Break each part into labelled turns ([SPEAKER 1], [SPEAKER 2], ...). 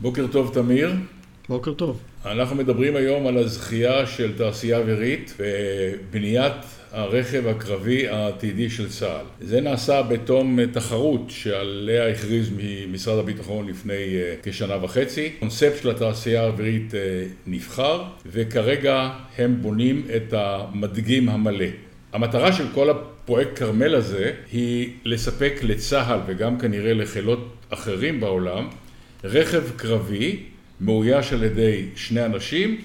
[SPEAKER 1] בוקר טוב, תמיר.
[SPEAKER 2] בוקר טוב.
[SPEAKER 1] אנחנו מדברים היום על הזכייה של תעשייה אווירית ובניית הרכב הקרבי העתידי של צה"ל. זה נעשה בתום תחרות שעליה הכריז ממשרד הביטחון לפני אה, כשנה וחצי. קונספט של התעשייה האווירית אה, נבחר, וכרגע הם בונים את המדגים המלא. המטרה של כל הפרויקט כרמל הזה היא לספק לצה"ל וגם כנראה לחילות אחרים בעולם רכב קרבי מאויש על ידי שני אנשים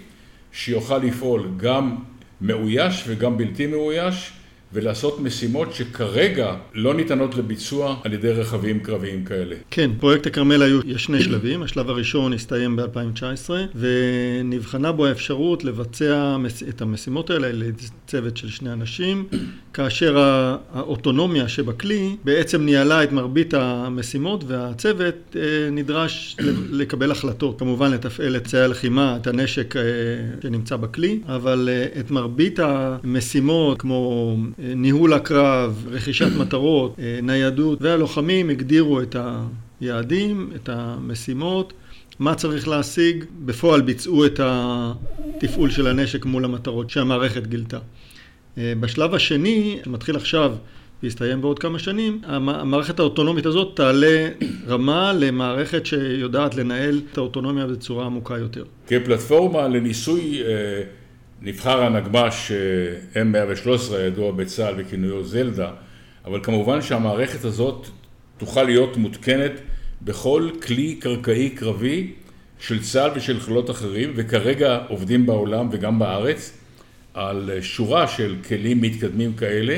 [SPEAKER 1] שיוכל לפעול גם מאויש וגם בלתי מאויש ולעשות משימות שכרגע לא ניתנות לביצוע על ידי רכבים קרביים כאלה.
[SPEAKER 2] כן, פרויקט הכרמל היו, יש שני שלבים, השלב הראשון הסתיים ב-2019 ונבחנה בו האפשרות לבצע את המשימות האלה לצוות של שני אנשים, כאשר האוטונומיה שבכלי בעצם ניהלה את מרבית המשימות והצוות אה, נדרש לקבל החלטות, כמובן לתפעל את ציי הלחימה, את הנשק אה, שנמצא בכלי, אבל אה, את מרבית המשימות כמו ניהול הקרב, רכישת מטרות, ניידות, והלוחמים הגדירו את היעדים, את המשימות, מה צריך להשיג, בפועל ביצעו את התפעול של הנשק מול המטרות שהמערכת גילתה. אה, בשלב השני, שמתחיל עכשיו ויסתיים בעוד כמה שנים, המערכת האוטונומית הזאת תעלה רמה למערכת שיודעת לנהל את האוטונומיה בצורה עמוקה יותר.
[SPEAKER 1] כפלטפורמה לניסוי אה, נבחר הנגמ"ש M113 הידוע בצה"ל בכינויו זלדה, אבל כמובן שהמערכת הזאת תוכל להיות מותקנת בכל כלי קרקעי קרבי של צה"ל ושל חילות אחרים, וכרגע עובדים בעולם וגם בארץ על שורה של כלים מתקדמים כאלה.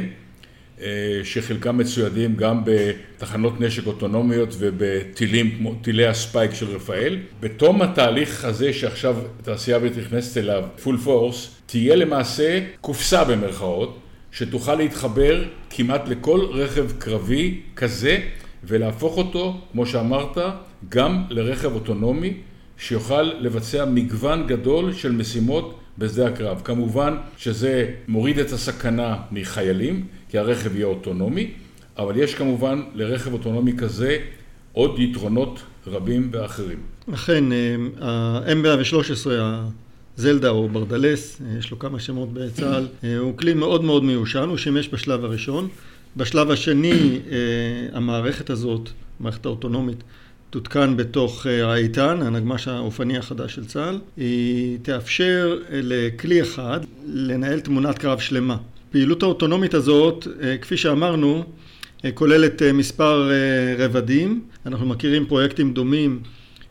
[SPEAKER 1] אה, שחלקם מצוידים גם בתחנות נשק אוטונומיות ובטילים כמו טילי הספייק של רפאל. בתום התהליך הזה שעכשיו תעשייה אווירית נכנסת אליו, פול פורס, תהיה למעשה קופסה במרכאות, שתוכל להתחבר כמעט לכל רכב קרבי כזה ולהפוך אותו, כמו שאמרת, גם לרכב אוטונומי שיוכל לבצע מגוון גדול של משימות בשדה הקרב. כמובן שזה מוריד את הסכנה מחיילים, כי הרכב יהיה אוטונומי, אבל יש כמובן לרכב אוטונומי כזה עוד יתרונות רבים ואחרים.
[SPEAKER 2] אכן, ה-M113, הזלדה או ברדלס, יש לו כמה שמות בצה"ל, הוא כלי מאוד מאוד מיושן, הוא שימש בשלב הראשון. בשלב השני, המערכת הזאת, המערכת האוטונומית, תותקן בתוך אה, האיתן, הנגמ"ש האופני החדש של צה"ל. היא תאפשר אה, לכלי אחד לנהל תמונת קרב שלמה. הפעילות האוטונומית הזאת, אה, כפי שאמרנו, כוללת מספר רבדים. אנחנו מכירים פרויקטים דומים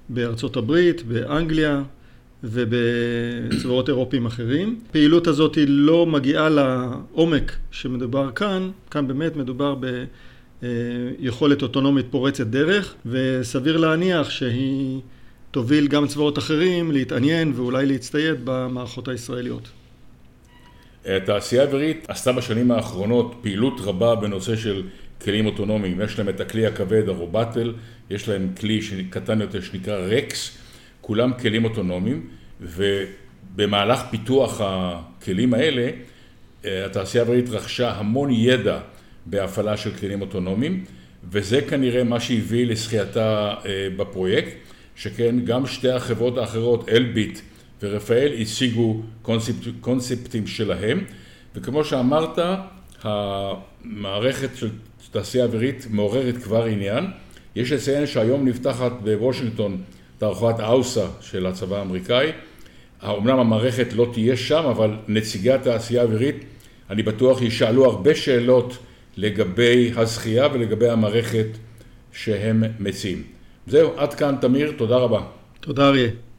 [SPEAKER 2] בארצות הברית, באנגליה ובצבאות אירופיים אחרים. הפעילות הזאת היא לא מגיעה לעומק שמדובר כאן, כאן באמת מדובר ב... אה, יכולת אוטונומית פורצת דרך, וסביר להניח שהיא תוביל גם צבאות אחרים להתעניין ואולי להצטייד במערכות הישראליות.
[SPEAKER 1] התעשייה האווירית עשתה בשנים האחרונות פעילות רבה בנושא של כלים אוטונומיים. יש להם את הכלי הכבד, הרובטל, יש להם כלי קטן יותר שנקרא רקס, כולם כלים אוטונומיים, ובמהלך פיתוח הכלים האלה, אה, התעשייה האווירית רכשה המון ידע בהפעלה של כלים אוטונומיים, וזה כנראה מה שהביא לזכייתה אה, בפרויקט, שכן גם שתי החברות האחרות, אלביט ורפאל, השיגו קונספט, קונספטים שלהם, וכמו שאמרת, המערכת של תעשייה אווירית מעוררת כבר עניין. יש לציין שהיום נפתחת בוושינגטון תערוכת האוסה של הצבא האמריקאי. אמנם המערכת לא תהיה שם, אבל נציגי התעשייה האווירית, אני בטוח, ישאלו הרבה שאלות לגבי הזכייה ולגבי המערכת שהם מציעים. זהו, עד כאן תמיר, תודה רבה.
[SPEAKER 2] תודה אריה.